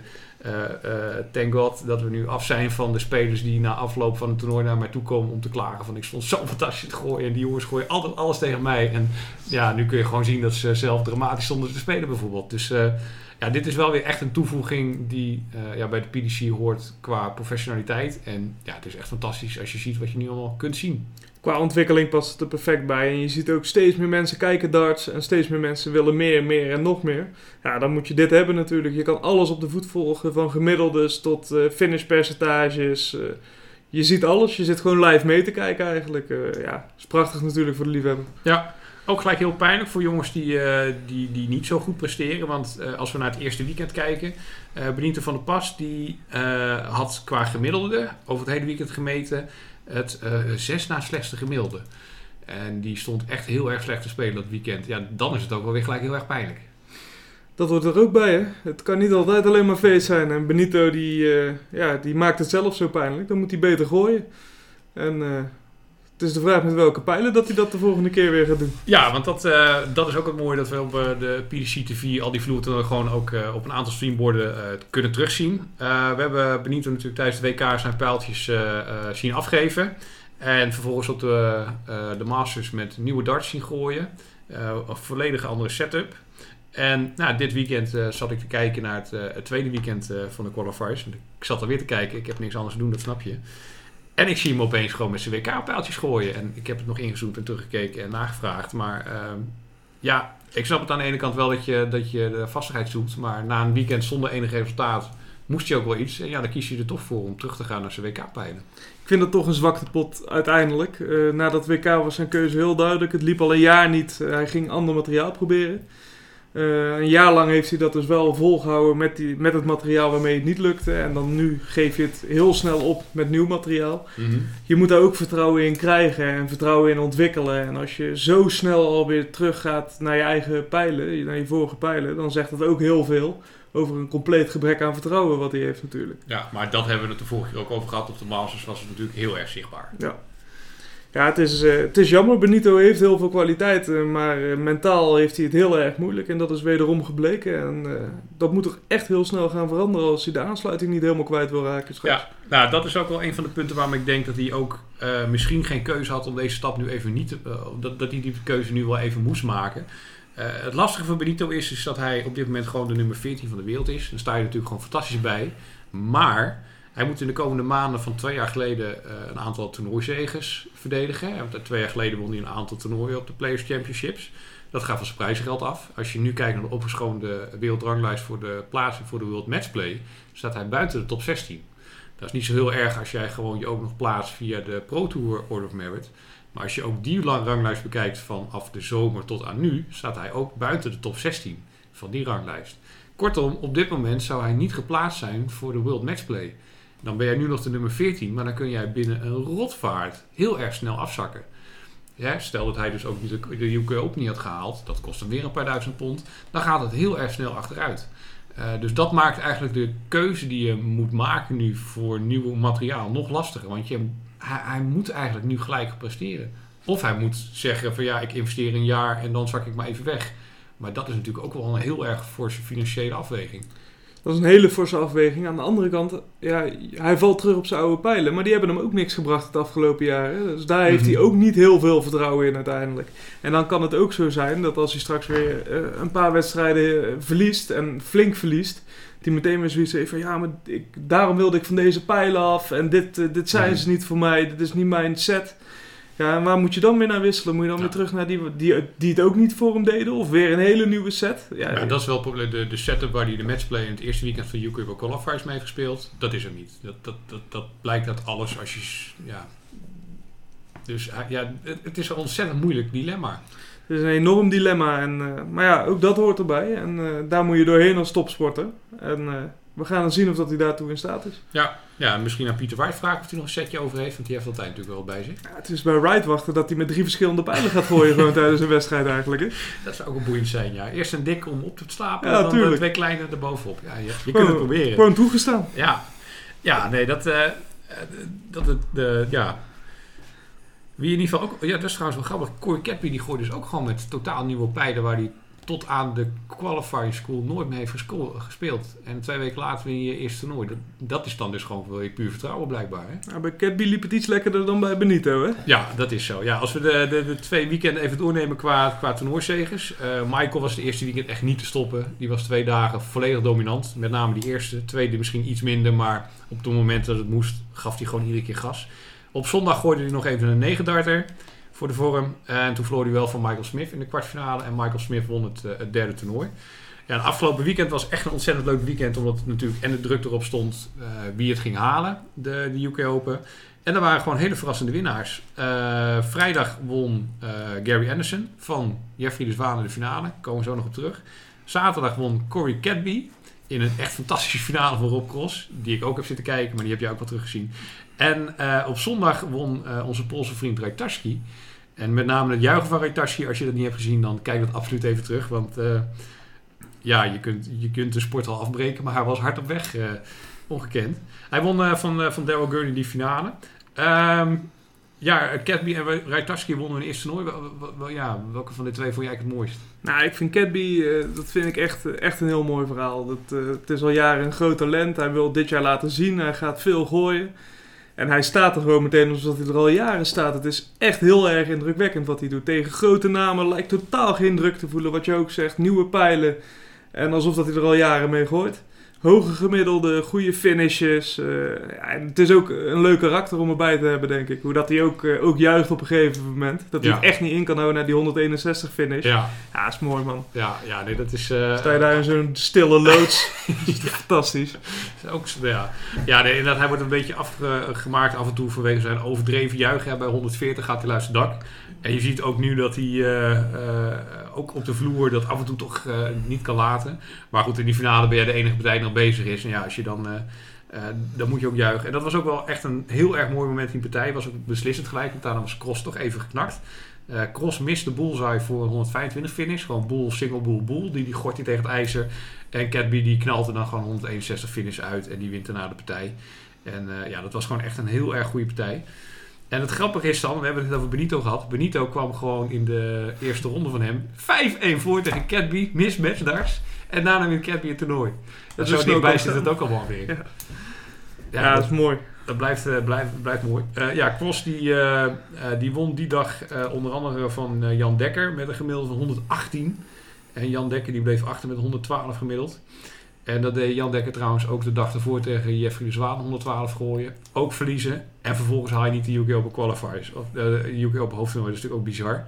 thank God dat we nu af zijn van de spelers die na afloop van het toernooi naar mij toe komen om te klagen. Van ik stond zo fantastisch te gooien en die jongens gooien altijd alles tegen mij. En ja, nu kun je gewoon zien dat ze zelf dramatisch stonden te spelen bijvoorbeeld. Dus ja, dit is wel weer echt een toevoeging die ja, bij de PDC hoort qua professionaliteit. En ja, het is echt fantastisch als je ziet wat je nu allemaal kunt zien. Qua ontwikkeling past het er perfect bij. En je ziet ook steeds meer mensen kijken darts. En steeds meer mensen willen meer, meer en nog meer. Ja, dan moet je dit hebben natuurlijk. Je kan alles op de voet volgen. Van gemiddeldes tot uh, finishpercentages. Uh, je ziet alles. Je zit gewoon live mee te kijken eigenlijk. ja, is prachtig natuurlijk voor de liefhebber. Ja, ook gelijk heel pijnlijk voor jongens die, uh, die, die niet zo goed presteren. Want uh, als we naar het eerste weekend kijken. Uh, van der Pas die had qua gemiddelde over het hele weekend gemeten het zes na slechtste gemiddelde. En die stond echt heel erg slecht te spelen dat weekend. Ja, dan is het ook wel weer gelijk heel erg pijnlijk. Dat hoort er ook bij, hè? Het kan niet altijd alleen maar feest zijn. En Benito, die, ja, die maakt het zelf zo pijnlijk. Dan moet hij beter gooien. En het is de vraag met welke pijlen dat hij dat de volgende keer weer gaat doen. Ja, want dat, uh, dat is ook het mooie dat we op uh, de PDC TV al die vloeren gewoon ook uh, op een aantal streamborden kunnen terugzien. we hebben Benito natuurlijk tijdens de WK zijn pijltjes zien afgeven. En vervolgens op de, de Masters met nieuwe darts zien gooien. een volledige andere setup. En nou, dit weekend zat ik te kijken naar het, tweede weekend van de qualifiers. Ik zat alweer te kijken, ik heb niks anders te doen, dat snap je. En ik zie hem opeens gewoon met zijn WK-pijltjes gooien. En ik heb het nog ingezoomd en teruggekeken en nagevraagd. Maar uh, ja, ik snap het aan de ene kant wel dat je, dat je de vastigheid zoekt. Maar na een weekend zonder enig resultaat moest je ook wel iets. En ja, dan kies je er toch voor om terug te gaan naar zijn WK-pijlen. Ik vind dat toch een zwakte pot uiteindelijk. Uh, na dat WK was zijn keuze heel duidelijk. Het liep al een jaar niet. hij ging ander materiaal proberen. Uh, een jaar lang heeft hij dat dus wel volgehouden met, die, met het materiaal waarmee het niet lukte. En dan nu geef je het heel snel op met nieuw materiaal. Mhm. Je moet daar ook vertrouwen in krijgen en vertrouwen in ontwikkelen. En als je zo snel alweer teruggaat naar je eigen pijlen, naar je vorige pijlen, dan zegt dat ook heel veel over een compleet gebrek aan vertrouwen wat hij heeft natuurlijk. Ja, maar dat hebben we het de vorige keer ook over gehad. Op de Masters was het natuurlijk heel erg zichtbaar. Ja. Ja, het is, uh, het is jammer. Benito heeft heel veel kwaliteiten, maar uh, mentaal heeft hij het heel erg moeilijk. En dat is wederom gebleken. En dat moet toch echt heel snel gaan veranderen als hij de aansluiting niet helemaal kwijt wil raken. Ja, nou, dat is ook wel een van de punten waarom ik denk dat hij ook misschien geen keuze had om deze stap nu even niet... dat, dat hij die keuze nu wel even moest maken. het lastige van Benito is, is dat hij op dit moment gewoon de nummer 14 van de wereld is. Daar sta je natuurlijk gewoon fantastisch bij. Maar hij moet in de komende maanden van twee jaar geleden uh, een aantal toernooizegers verdedigen. Twee jaar geleden won hij een aantal toernooien op de Players Championships. Dat gaat van zijn prijzengeld af. Als je nu kijkt naar de opgeschoonde wereldranglijst voor de plaatsing voor de World Matchplay, staat hij buiten de top 16. Dat is niet zo heel erg als jij gewoon je ook nog plaatst via de Pro Tour Order of Merit. Maar als je ook die ranglijst bekijkt vanaf de zomer tot aan nu, staat hij ook buiten de top 16 van die ranglijst. Kortom, op dit moment zou hij niet geplaatst zijn voor de World Matchplay. Dan ben jij nu nog de nummer 14, maar dan kun jij binnen een rotvaart heel erg snel afzakken. Ja, stel dat hij dus ook de, de UK Open niet had gehaald, dat kost hem weer een paar duizend pond, dan gaat het heel erg snel achteruit. Eh, dus dat maakt eigenlijk de keuze die je moet maken nu voor nieuw materiaal nog lastiger. Want je, hij, moet eigenlijk nu gelijk presteren. Of hij moet zeggen van ja, ik investeer een jaar en dan zak ik maar even weg. Maar dat is natuurlijk ook wel een heel erg forse financiële afweging. Dat is een hele forse afweging. Aan de andere kant, ja, hij valt terug op zijn oude pijlen. Maar die hebben hem ook niks gebracht het afgelopen jaar. Hè? Dus daar heeft Mhm. hij ook niet heel veel vertrouwen in uiteindelijk. En dan kan het ook zo zijn dat als hij straks weer eh, een paar wedstrijden eh, verliest en flink verliest. Die meteen weer zoiets heeft van ja, maar ik, daarom wilde ik van deze pijlen af. En dit, eh, dit zijn Mhm. ze niet voor mij. Dit is niet mijn set. Ja, en waar moet je dan weer naar wisselen? Moet je dan Ja. weer terug naar die, die, die het ook niet voor hem deden? Of weer een hele nieuwe set? Ja, Ja, dat is wel het probleem. De, de setup waar hij de matchplay in het eerste weekend van UK Euro Qualifiers mee heeft gespeeld, dat is er niet. Dat, dat, dat, dat blijkt uit alles als je... Ja. Dus hij- ja, het, het is een ontzettend moeilijk dilemma. Het is een enorm dilemma. En, eh, maar ja, ook dat hoort erbij. En eh, daar moet je doorheen als topsporter. En eh, we gaan dan zien of dat hij daartoe in staat is. Ja, ja misschien aan Pieter White vragen of hij nog een setje over heeft, want die heeft altijd natuurlijk wel bij zich. Ja, het is bij Wright wachten dat hij met drie verschillende pijlen gaat gooien gewoon tijdens een wedstrijd eigenlijk. Hè? Dat zou ook een boeiend zijn, ja. Eerst een dik om op te slapen Ja, en dan eh, tuurlijk. twee kleine erbovenop. Ja, je, je kunt het proberen. Gewoon toegestaan. Ja, ja nee, dat, eh, eh, dat het, de, ja. Wie in ieder geval ook, ja, dat is trouwens wel grappig. Corey Cadby die gooit dus ook gewoon met totaal nieuwe pijlen waar hij tot aan de qualifying school nooit meer heeft gespeeld. En twee weken later win je je eerste toernooi. Dat, dat is dan dus gewoon wel je puur vertrouwen blijkbaar. Hè? Nou, bij Catby liep het iets lekkerder dan bij Benito, hè? Ja, dat is zo. Ja, als we de, de, de twee weekenden even doornemen qua, qua toernooizegers. Eh, Michael was het eerste weekend echt niet te stoppen. Die was twee dagen volledig dominant. Met name die eerste. Tweede misschien iets minder, maar op het moment dat het moest gaf hij gewoon iedere keer gas. Op zondag gooide hij nog even een 9 darter voor de vorm. En toen verloor hij wel van Michael Smith in de kwartfinale. En Michael Smith won het, eh, derde toernooi. Ja, het afgelopen weekend was echt een ontzettend leuk weekend. Omdat natuurlijk en de druk erop stond eh, wie het ging halen, de, de UK Open. En er waren gewoon hele verrassende winnaars. Eh, vrijdag won Gary Anderson van Jeffrey de Zwaan in de finale. Komen we zo nog op terug. Zaterdag won Corey Cadby in een echt fantastische finale van Rob Cross. Die ik ook heb zitten kijken, maar die heb je ook wel teruggezien. En op zondag won onze Poolse vriend Rajtaski. En met name het juichen van Rajtaski, als je dat niet hebt gezien, dan kijk dat absoluut even terug. Want eh, ja, je kunt, je kunt de sport al afbreken, maar hij was hard op weg. eh, ongekend. Hij won eh, van, van Daryl Gurney die finale. Ehm, ja, Cadby en Rajtaski wonnen hun eerste toernooi. Ja, welke van de twee vond jij het mooist? Nou, ik vind Catby, dat vind ik echt, echt een heel mooi verhaal. Dat, het is al jaren een groot talent. Hij wil dit jaar laten zien. Hij gaat veel gooien. En hij staat er gewoon meteen alsof hij er al jaren staat. Het is echt heel erg indrukwekkend wat hij doet. Tegen grote namen lijkt totaal geen druk te voelen. Wat je ook zegt, nieuwe pijlen. En alsof dat hij er al jaren mee gooit. Hoge gemiddelde, goede finishes. eh, ja, het is ook een leuk karakter om erbij te hebben, denk ik. Hoe dat hij ook, eh, ook juicht op een gegeven moment. Dat hij het echt niet in kan houden naar die 161 finish. Ja, Ja, is mooi man. ja, ja nee, dat is... eh, Sta je daar in zo'n stille loods. Fantastisch. is ook, ja, ja nee, inderdaad, hij wordt een beetje afgemaakt af en toe vanwege zijn overdreven juichen. Ja, bij 140 gaat hij het dak. En je ziet ook nu dat hij eh, eh, ook op de vloer dat af en toe toch eh, niet kan laten. Maar goed, in die finale ben je de enige partij die nog bezig is. En ja, als je dan... dan moet je ook juichen. En dat was ook wel echt een heel erg mooi moment in de partij. Was ook beslissend gelijk, want daarna was Cross toch even geknakt. Cross mist de bullseye voor een 125 finish. Gewoon boel, single boel, boel. Die, die gooit hij tegen het ijzer. En Catby die knalt er dan gewoon 161 finish uit. En die wint daarna de partij. En ja, dat was gewoon echt een heel erg goede partij. En het grappige is dan, we hebben het over Benito gehad. Benito kwam gewoon in de eerste ronde van hem 5-1 voor tegen Catby. Mismatch daar. En daarna wint Catby het toernooi. Dat zo een dichtbij zit het ook allemaal weer. Ja. Ja, Ja, dat, dat is mooi. dat blijft, eh, blijft, blijft mooi. Eh, ja, Cross die, eh, die won die dag onder andere van Jan Dekker met een gemiddelde van 118. En Jan Dekker die bleef achter met 112 gemiddeld. En dat deed Jan Dekker trouwens ook de dag ervoor tegen Jeffrey de Zwaan 112 gooien. Ook verliezen. En vervolgens haal je niet de UK Open qualifiers. Of eh, de UK Open hoofdtoernooi. Dat is natuurlijk ook bizar.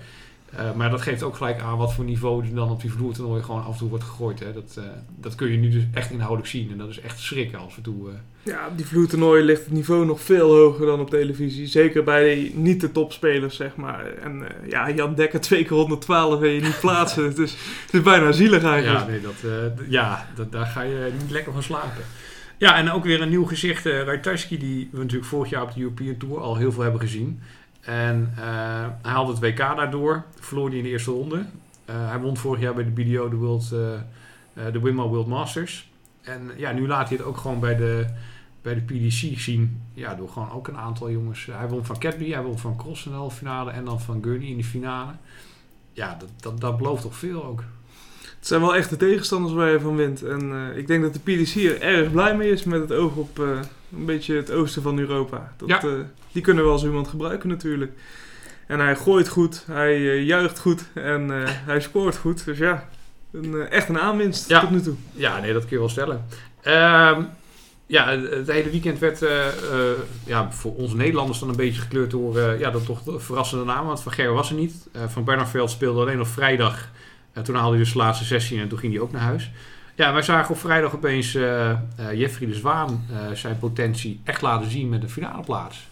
Eh, maar dat geeft ook gelijk aan wat voor niveau er dan op die vloertoernooi gewoon af en toe wordt gegooid. Hè. Dat, eh, dat kun je nu dus echt inhoudelijk zien. En dat is echt schrikken als we toe... eh, Ja, op die vloertoernooi ligt het niveau nog veel hoger dan op televisie. Zeker bij de, niet de topspelers, zeg maar. En eh, ja, Jan Dekker twee keer 112 en je niet plaatsen. het, is, het is bijna zielig eigenlijk. Ja, nee, dat, eh, ja dat, daar ga je niet lekker van slapen. Ja, en ook weer een nieuw gezicht. Uh, Rajtaski, die we natuurlijk vorig jaar op de European Tour al heel veel hebben gezien. En eh, hij haalde het WK daardoor. Verloor hij in de eerste ronde. Eh, hij won vorig jaar bij de BDO de, World, eh, de Wimma World Masters. En ja, nu laat hij het ook gewoon bij de, bij de PDC zien. Ja, door gewoon ook een aantal jongens. Hij won van Cadby, hij won van Cross in de halve finale en dan van Gurney in de finale. Ja, dat, dat, dat belooft toch veel ook. Het zijn wel echte tegenstanders waar je van wint. En ik denk dat de PDC er erg blij mee is met het oog op een beetje het oosten van Europa. Dat, Ja. eh, die kunnen wel zo iemand gebruiken natuurlijk. En hij gooit goed, hij eh, juicht goed en eh, hij scoort goed. Dus ja, een, echt een aanwinst Ja. tot nu toe. Ja, nee, dat kun je wel stellen. Ehm, ja, het, hele weekend werd ja, voor ons Nederlanders dan een beetje gekleurd door ja, dat toch de verrassende namen. Want Van Ger was er niet. Van Bernardveld speelde alleen op vrijdag. En toen haalde hij dus de laatste sessie en toen ging hij ook naar huis. Ja, wij zagen op vrijdag opeens eh, eh, Jeffrey de Zwaan eh, zijn potentie echt laten zien met de finale plaats.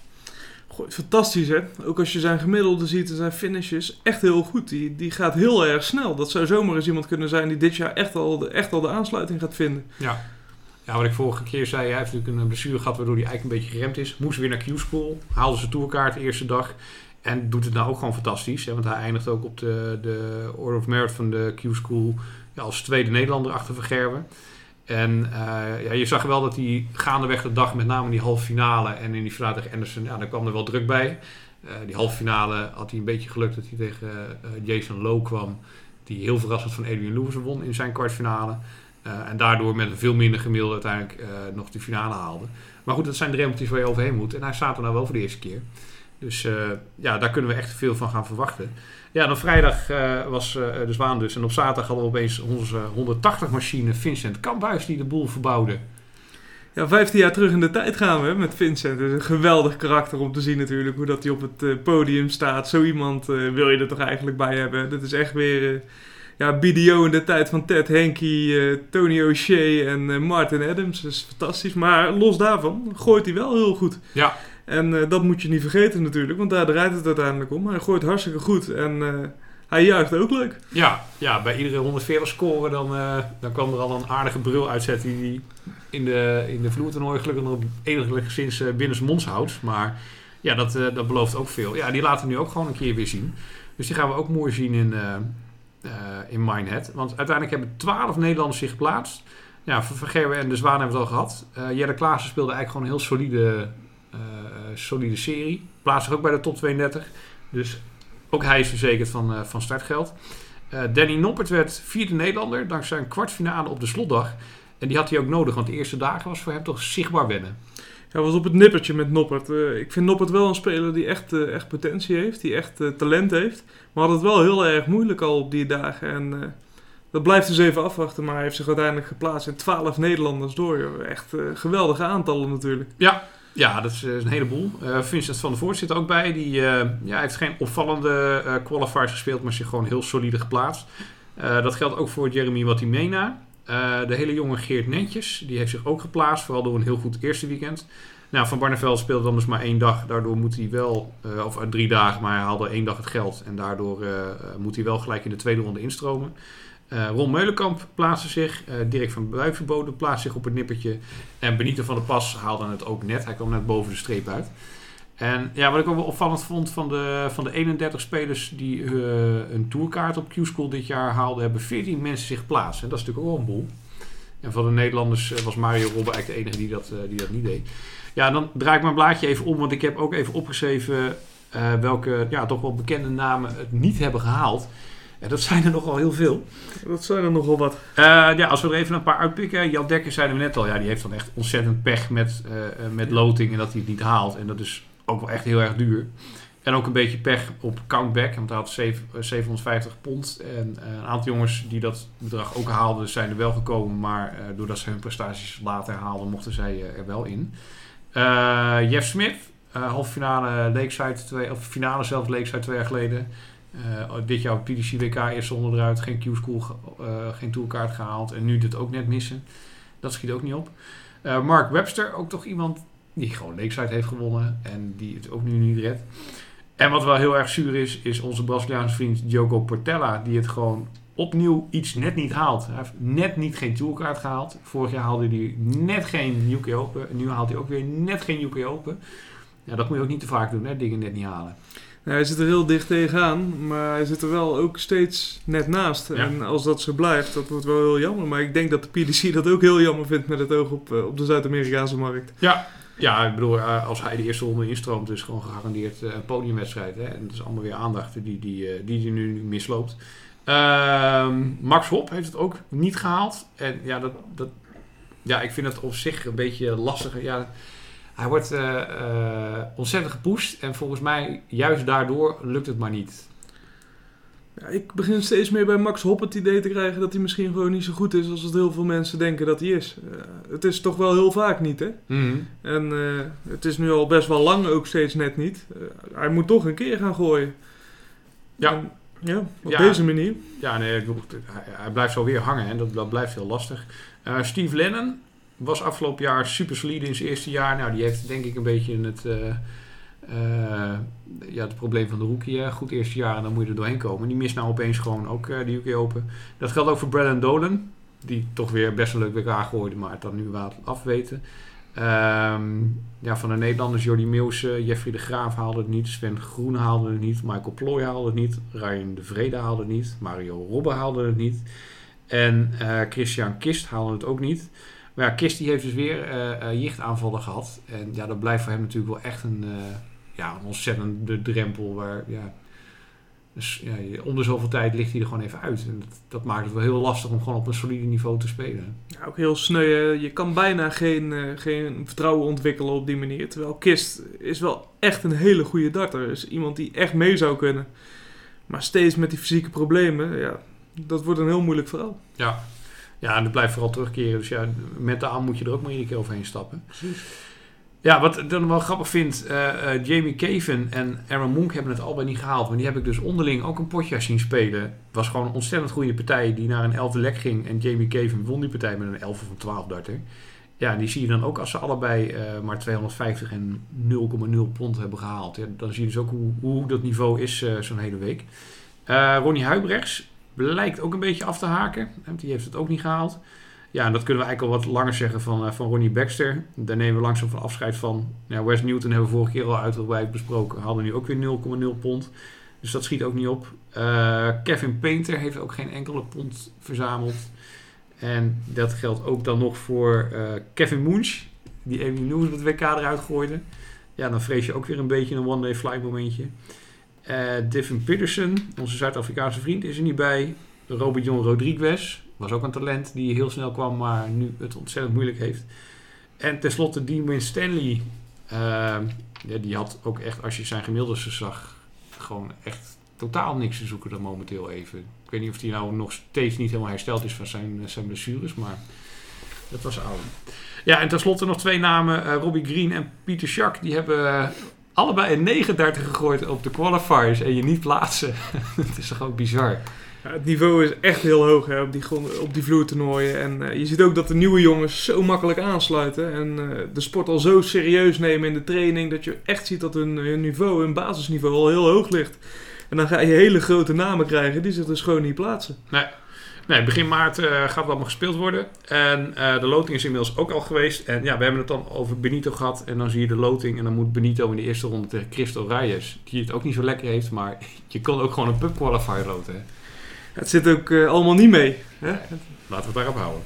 Fantastisch hè. Ook als je zijn gemiddelde ziet en zijn finishes, echt heel goed. Die, die gaat heel erg snel. Dat zou zomaar eens iemand kunnen zijn die dit jaar echt al de, echt al de aansluiting gaat vinden. Ja. Ja, wat ik vorige keer zei, hij heeft natuurlijk een blessure gehad waardoor hij eigenlijk een beetje geremd is. Moest weer naar Q-School, haalde zijn tourkaart de eerste dag. En doet het nou ook gewoon fantastisch. Hè, want hij eindigt ook op de, de Order of Merit van de Q-School als tweede Nederlander achter Vergerben. En eh, ja, je zag wel dat hij gaandeweg de dag, met name in die halve finale en in die finale tegen Anderson, daar kwam er wel druk bij. Eh, die halve finale had hij een beetje geluk dat hij tegen eh, Jason Lowe kwam. Die heel verrassend van Adrian Lewis won in zijn kwartfinale. En daardoor met een veel minder gemiddelde uiteindelijk nog de finale haalde. Maar goed, dat zijn drempeltjes waar je overheen moet. En hij staat er nou wel voor de eerste keer. Dus ja, daar kunnen we echt veel van gaan verwachten. Ja, dan vrijdag eh, was eh, de Zwaan dus. En op zaterdag hadden we opeens onze 180 machine Vincent Kamphuis die de boel verbouwde. Ja, 15 jaar terug in de tijd gaan we met Vincent. Het is een geweldig karakter om te zien natuurlijk. Hoe dat hij op het eh, podium staat. Zo iemand wil je er toch eigenlijk bij hebben. Dat is echt weer... ja, BDO in de tijd van Ted Henke, Tony O'Shea en Martin Adams. Dat is fantastisch. Maar los daarvan gooit hij wel heel goed. Ja. En eh, dat moet je niet vergeten natuurlijk. Want daar draait het uiteindelijk om. Hij gooit hartstikke goed. En eh, hij juicht ook leuk. Ja, ja bij iedere 140 scoren dan, eh, dan kwam er al een aardige brul uitzetten die in de, in de vloertoernooi gelukkig nog enigszins uh, binnensmonds houdt. Maar ja, dat, dat belooft ook veel. Ja, die laten we nu ook gewoon een keer weer zien. Dus die gaan we ook mooi zien in, in Minehead. Want uiteindelijk hebben 12 Nederlanders zich geplaatst. Ja, Van en de Zwaan hebben we het al gehad. Eh Jelle Klaassen speelde eigenlijk gewoon een heel solide, solide serie. Plaatst zich ook bij de top 32. Dus ook hij is verzekerd van, eh, van startgeld. Eh, Danny Noppert werd vierde Nederlander dankzij een kwartfinale op de slotdag. En die had hij ook nodig, want de eerste dagen was voor hem toch zichtbaar wennen. Hij was op het nippertje met Noppert. Eh, ik vind Noppert wel een speler die echt, eh, echt potentie heeft, die echt eh, talent heeft. Maar had het wel heel erg moeilijk al op die dagen. En eh, dat blijft dus even afwachten. Maar hij heeft zich uiteindelijk geplaatst in 12 Nederlanders door. joh. Echt eh, geweldige aantallen natuurlijk. Ja, dat is, eh, een heleboel. Eh, Vincent van der Voort zit er ook bij. Die eh, ja, heeft geen opvallende eh, qualifiers gespeeld, maar zich gewoon heel solide geplaatst. Dat geldt ook voor Jeremy Watimena. De hele jonge Geert Netjes, die heeft zich ook geplaatst, vooral door een heel goed eerste weekend. Nou, Van Barneveld speelde dan dus maar één dag. Daardoor moet hij wel, of drie dagen, maar hij haalde één dag het geld. En daardoor moet hij wel gelijk in de tweede ronde instromen. Eh, Ron Meulenkamp plaatste zich. Eh, Dirk van Buivenbode plaatste zich op het nippertje. En Benito van der Pas haalde het ook net. Hij kwam net boven de streep uit. En ja, wat ik ook wel opvallend vond van de, van de 31 spelers die eh, een tourkaart op Q-School dit jaar haalden, hebben 14 mensen zich geplaatst. En dat is natuurlijk ook wel een boel. En van de Nederlanders was Mario Robbe eigenlijk de enige die dat, die dat niet deed. Ja, dan draai ik mijn blaadje even om, want ik heb ook even opgeschreven welke ja, toch wel bekende namen het niet hebben gehaald. En dat zijn er nogal heel veel. Dat zijn er nogal wat. Eh, ja, als we er even een paar uitpikken. Jan Dekker zeiden we net al. Ja, die heeft dan echt ontzettend pech met, eh, eh, met loting en dat hij het niet haalt. En dat is ook wel echt heel erg duur. En ook een beetje pech op countback. Want hij had zeven- eh, 750 pond. En eh, een aantal jongens die dat bedrag ook haalden zijn er wel gekomen. Maar eh, doordat ze hun prestaties later haalden, mochten zij er wel in. Eh, Jeff Smith, eh, halve finale Lakeside, twee, of finale zelfs Lakeside twee jaar geleden. Eh, dit jaar op PDC WK eerste ronde eruit, geen Q-school, eh, geen tourkaart gehaald. En nu dit ook net missen. Dat schiet ook niet op. Eh, Mark Webster, ook toch iemand die gewoon Lakeside heeft gewonnen. En die het ook nu niet redt. En wat wel heel erg zuur is, is onze Braziliaanse vriend Diogo Portella. Die het gewoon opnieuw iets net niet haalt. Hij heeft net niet geen tourkaart gehaald. Vorig jaar haalde hij net geen UK Open. En nu haalt hij ook weer net geen UK Open. Ja, dat moet je ook niet te vaak doen, hè? dingen net niet halen. Ja, hij zit er heel dicht tegenaan, maar hij zit er wel ook steeds net naast. Ja. En als dat zo blijft, dat wordt wel heel jammer. Maar ik denk dat de PDC dat ook heel jammer vindt met het oog op, eh, op de Zuid-Amerikaanse markt. Ja. Ja, ik bedoel, eh, als hij de eerste ronde instroomt, is gewoon gegarandeerd eh, een podiumwedstrijd. Hè? En dat is allemaal weer aandacht die die, eh, die, die nu misloopt. Ehm, Max Hop heeft het ook niet gehaald. En ja, dat, dat, ja, ik vind het op zich een beetje lastig. Ja, hij wordt eh, eh, ontzettend gepusht. En volgens mij, juist daardoor, lukt het maar niet. Ja, ik begin steeds meer bij Max Hopp het idee te krijgen dat hij misschien gewoon niet zo goed is als het heel veel mensen denken dat hij is. Eh, het is toch wel heel vaak niet, hè? En eh, het is nu al best wel lang ook steeds net niet. Hij moet toch een keer gaan gooien. Ja. En, ja, op Ja. deze manier. Ja, nee, hij, hij blijft zo weer hangen en dat, dat blijft heel lastig. Steve Lennon was afgelopen jaar super solide in zijn eerste jaar. Nou, die heeft denk ik een beetje het, eh, eh, ja, het probleem van de rookie. Goed eerste jaar en dan moet je er doorheen komen. Die mist nou opeens gewoon ook eh, de UK Open. Dat geldt ook voor Brandon Dolan. Die toch weer best een leuk WK gooide, maar het dan nu wat afweten. Ehm, ja, van de Nederlanders Jordi Meeuwse, Jeffrey de Graaf haalde het niet. Sven Groen haalde het niet. Michael Ploy haalde het niet. Ryan de Vrede haalde het niet. Mario Robbe haalde het niet. En Christian Kist haalde het ook niet. Maar ja, Kist die heeft dus weer eh, jichtaanvallen gehad. En ja, dat blijft voor hem natuurlijk wel echt een, eh, ja, een ontzettende drempel. Waar, ja, dus, ja, om de zoveel tijd ligt hij er gewoon even uit. En dat, dat maakt het wel heel lastig om gewoon op een solide niveau te spelen. Ja, ook heel sneu. hè. Je kan bijna geen, geen vertrouwen ontwikkelen op die manier. Terwijl Kist is wel echt een hele goede darter. Is iemand die echt mee zou kunnen. Maar steeds met die fysieke problemen, ja, dat wordt een heel moeilijk verhaal. Ja. Ja, en dat blijft vooral terugkeren. Dus ja, mentaal moet je er ook maar iedere keer overheen stappen. Ja, wat ik dan wel grappig vind, eh, eh, Jamie Caven en Aaron Monk hebben het allebei niet gehaald. Maar die heb ik dus onderling ook een potje zien spelen. Was gewoon een ontzettend goede partij die naar een 11e lek ging. En Jamie Caven won die partij met een 11 of een 12 darter. Ja, die zie je dan ook als ze allebei eh, maar 250 en 0,0 pond hebben gehaald. Ja, dan zie je dus ook hoe, hoe dat niveau is zo'n hele week. Ronnie Huibrechts blijkt ook een beetje af te haken. Die heeft het ook niet gehaald. Ja, en dat kunnen we eigenlijk al wat langer zeggen van, eh, van Ronnie Baxter. Daar nemen we langzaam van afscheid van. Ja, Wes Newton hebben we vorige keer al uitgebreid besproken. Hadden nu ook weer 0,0 pond. Dus dat schiet ook niet op. Eh, Kevin Painter heeft ook geen enkele pond verzameld. En dat geldt ook dan nog voor eh, Kevin Munch. Die Amy News het WK eruit gooide. Ja, dan vrees je ook weer een beetje een one-day fly momentje. Eh Devin Peterson, onze Zuid-Afrikaanse vriend, is er niet bij. Robert Jon Rodriguez was ook een talent die heel snel kwam, maar nu het ontzettend moeilijk heeft. En tenslotte Dean Stanley. eh, ja, die had ook echt, als je zijn gemiddeldes zag, gewoon echt totaal niks te zoeken dan momenteel even. Ik weet niet of hij nou nog steeds niet helemaal hersteld is van zijn, zijn blessures, maar dat was oud. Ja, en tenslotte nog twee namen. eh, Robbie Green en Pieter Schack. Die hebben eh, allebei een 39 gegooid op de qualifiers en je niet plaatsen. Het is toch ook bizar. Ja, het niveau is echt heel hoog hè, op, die, grond- op die vloertoernooien. En eh, je ziet ook dat de nieuwe jongens zo makkelijk aansluiten. En eh, de sport al zo serieus nemen in de training. Dat je echt ziet dat hun, hun niveau, hun basisniveau al heel hoog ligt. En dan ga je hele grote namen krijgen die zich dus gewoon niet plaatsen. Nee, begin maart eh, gaat het allemaal gespeeld worden. En eh, de loting is inmiddels ook al geweest. En ja, we hebben het dan over Benito gehad. En dan zie je de loting. En dan moet Benito in de eerste ronde tegen Christo Reyes. Die het ook niet zo lekker heeft. Maar je kan ook gewoon een pub qualifier loten. Hè? Het zit ook eh, allemaal niet mee. Hè? Laten we het daarop houden.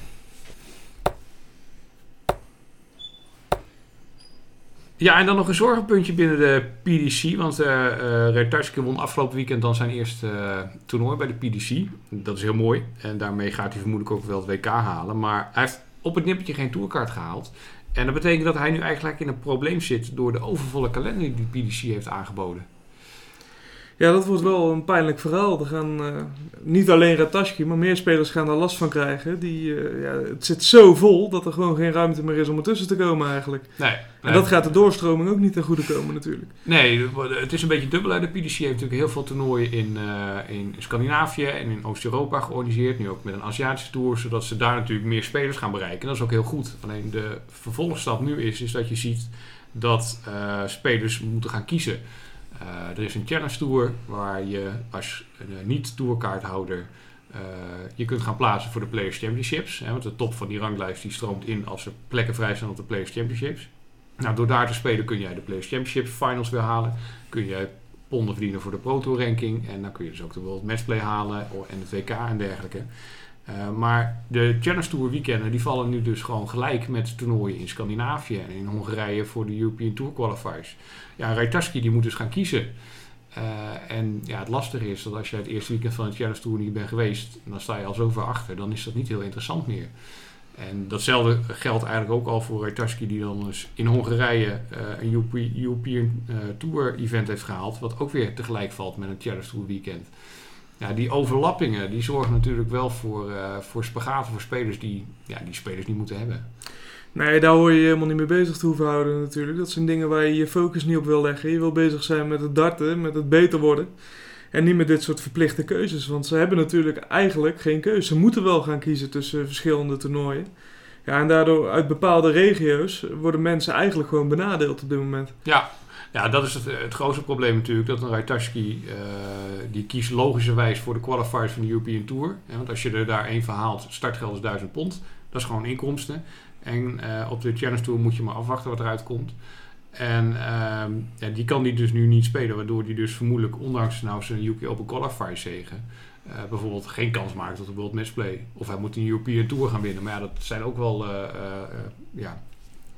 Ja, en dan nog een zorgenpuntje binnen de PDC. Want eh eh Retarski won afgelopen weekend dan zijn eerste eh, toernooi bij de PDC. Dat is heel mooi. En daarmee gaat hij vermoedelijk ook wel het WK halen. Maar hij heeft op het nippertje geen tourkaart gehaald. En dat betekent dat hij nu eigenlijk in een probleem zit door de overvolle kalender die de PDC heeft aangeboden. Ja, dat wordt wel een pijnlijk verhaal. Er gaan eh, niet alleen Rataski, maar meer spelers gaan daar last van krijgen. Die, eh, ja, het zit zo vol dat er gewoon geen ruimte meer is om ertussen te komen eigenlijk. Nee, En dat gaat de doorstroming ook niet ten goede komen natuurlijk. Nee, het is een beetje dubbel. hè. De PDC heeft natuurlijk heel veel toernooien in, eh, in Scandinavië en in Oost-Europa georganiseerd. Nu ook met een Aziatische tour, zodat ze daar natuurlijk meer spelers gaan bereiken. Dat is ook heel goed. Alleen de vervolgstap nu is, is dat je ziet dat spelers moeten gaan kiezen. Eh, er is een Challenge Tour waar je als eh, niet-tourkaarthouder eh, je kunt gaan plaatsen voor de Players Championships. Hè, want de top van die ranglijst die stroomt in als er plekken vrij zijn op de Players Championships. Nou, door daar te spelen kun jij de Players Championship finals weer halen. Kun je ponden verdienen voor de Pro Tour ranking. En dan kun je dus ook de World Matchplay halen en het WK en dergelijke. Uh, maar de Challenge Tour weekenden die vallen nu dus gewoon gelijk met toernooien in Scandinavië en in Hongarije voor de European Tour qualifiers. Ja, Rajtaski die moet dus gaan kiezen. Uh, en ja, het lastige is dat als je het eerste weekend van het Challenge Tour niet bent geweest, dan sta je al zo ver achter, dan is dat niet heel interessant meer. En datzelfde geldt eigenlijk ook al voor Rajtaski, die dan dus in Hongarije uh, een European Tour event heeft gehaald, wat ook weer tegelijk valt met een Challenge Tour weekend ja, die overlappingen die zorgen natuurlijk wel voor, uh, voor spagaten voor spelers die ja, die spelers niet moeten hebben. Nee, daar hoor je je helemaal niet mee bezig te hoeven houden natuurlijk. Dat zijn dingen waar je je focus niet op wil leggen. Je wil bezig zijn met het darten, met het beter worden. En niet met dit soort verplichte keuzes. Want ze hebben natuurlijk eigenlijk geen keuze. Ze moeten wel gaan kiezen tussen verschillende toernooien. Ja, en daardoor uit bepaalde regio's worden mensen eigenlijk gewoon benadeeld op dit moment. Ja, ja, dat is het, het grootste probleem natuurlijk. Dat een Rajtaski, uh, die kiest logischerwijs voor de qualifiers van de European Tour. want als je er daar één verhaalt, startgeld is 1000 pond. Dat is gewoon inkomsten. En uh, op de Challenge Tour moet je maar afwachten wat eruit komt. En uh, ja, die kan die dus nu niet spelen. Waardoor die dus vermoedelijk, ondanks nou zijn UK Open Qualifier zegen... Bijvoorbeeld geen kans maakt op de World Matchplay. Of hij moet een European Tour gaan winnen. Maar ja, dat zijn ook wel ja,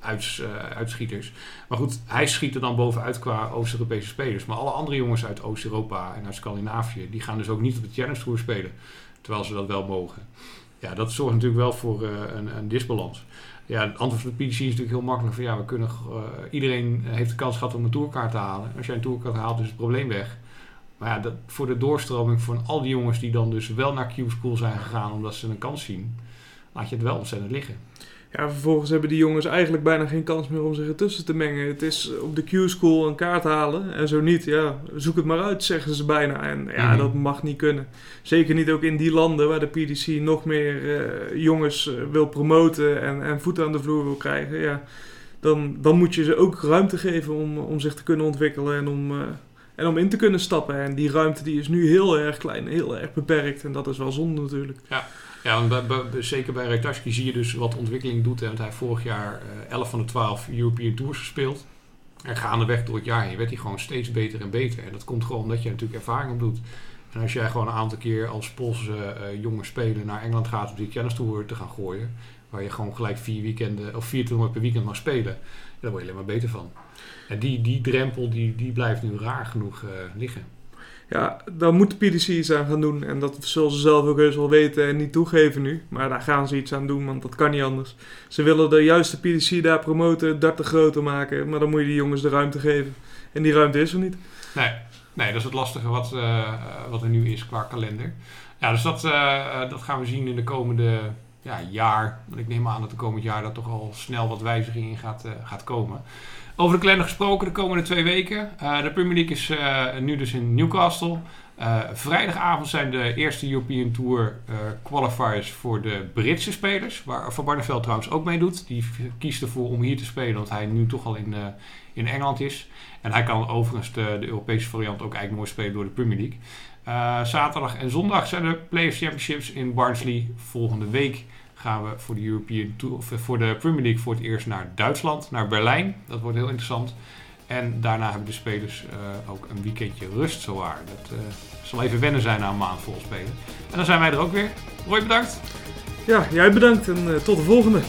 uits, uh, uitschieters. Maar goed, hij schiet er dan bovenuit qua Oost-Europese spelers. Maar alle andere jongens uit Oost-Europa en uit Scandinavië, die gaan dus ook niet op de Challenge Tour spelen. Terwijl ze dat wel mogen. Ja, dat zorgt natuurlijk wel voor uh, een, een, disbalans. Ja, het antwoord van de PDC is natuurlijk heel makkelijk. Van, ja, we kunnen, uh, iedereen heeft de kans gehad om een tourkaart te halen. Als jij een tourkaart haalt, is het probleem weg. Maar ja, dat, voor de doorstroming van al die jongens die dan dus wel naar Q-School zijn gegaan omdat ze een kans zien, laat je het wel ontzettend liggen. Ja, vervolgens hebben die jongens eigenlijk bijna geen kans meer om zich ertussen te mengen. Het is op de Q-school een kaart halen en zo niet. Ja, zoek het maar uit, zeggen ze bijna. En ja, mhm. dat mag niet kunnen. Zeker niet ook in die landen waar de PDC nog meer uh, jongens uh, wil promoten en, en voeten aan de vloer wil krijgen. Ja, dan, dan moet je ze ook ruimte geven om, om zich te kunnen ontwikkelen en om, uh, en om in te kunnen stappen. En die ruimte die is nu heel erg klein, heel erg beperkt. En dat is wel zonde natuurlijk. Ja. Ja, zeker bij Retaski zie je dus wat ontwikkeling doet. Want hij heeft vorig jaar uh, 11 van de 12 European Tours gespeeld. En gaandeweg door het jaar heen werd hij gewoon steeds beter en beter. En dat komt gewoon omdat je natuurlijk ervaring op doet. En als jij gewoon een aantal keer als Poolse uh, jonge speler naar Engeland gaat om die Tour te gaan gooien. Waar je gewoon gelijk vier weekenden of vier toernooien per weekend mag spelen. Daar word je alleen maar beter van. En die, die drempel die, die blijft nu raar genoeg uh, liggen. Ja, daar moet de PDC iets aan gaan doen. En dat zullen ze zelf ook heus wel weten en niet toegeven nu. Maar daar gaan ze iets aan doen, want dat kan niet anders. Ze willen de juiste PDC daar promoten, dat te groter maken. Maar dan moet je die jongens de ruimte geven. En die ruimte is er niet. Nee, nee dat is het lastige wat, uh, wat er nu is qua kalender. Ja, dus dat, uh, dat gaan we zien in de komende ja, jaar. Want ik neem aan dat de komend jaar dat toch al snel wat wijziging in gaat, uh, gaat komen. Over de kalender gesproken de komende twee weken. Uh, de Premier League is uh, nu dus in Newcastle. Vrijdagavond zijn de eerste European Tour qualifiers voor de Britse spelers. Waar Van Barneveld trouwens ook mee doet. Die kiest ervoor om hier te spelen, omdat hij nu toch al in, in Engeland is. En hij kan overigens de, de, Europese variant ook eigenlijk mooi spelen door de Premier League. Zaterdag en zondag zijn de Players Championships in Barnsley. Volgende week gaan we voor de European Tour, eh, voor de Premier League voor het eerst naar Duitsland, naar Berlijn. Dat wordt heel interessant. En daarna hebben de spelers uh, ook een weekendje rust zowaar. Dat uh, zal even wennen zijn na een maand vol spelen. En dan zijn wij er ook weer. Roy, bedankt. Ja, jij bedankt en tot de volgende.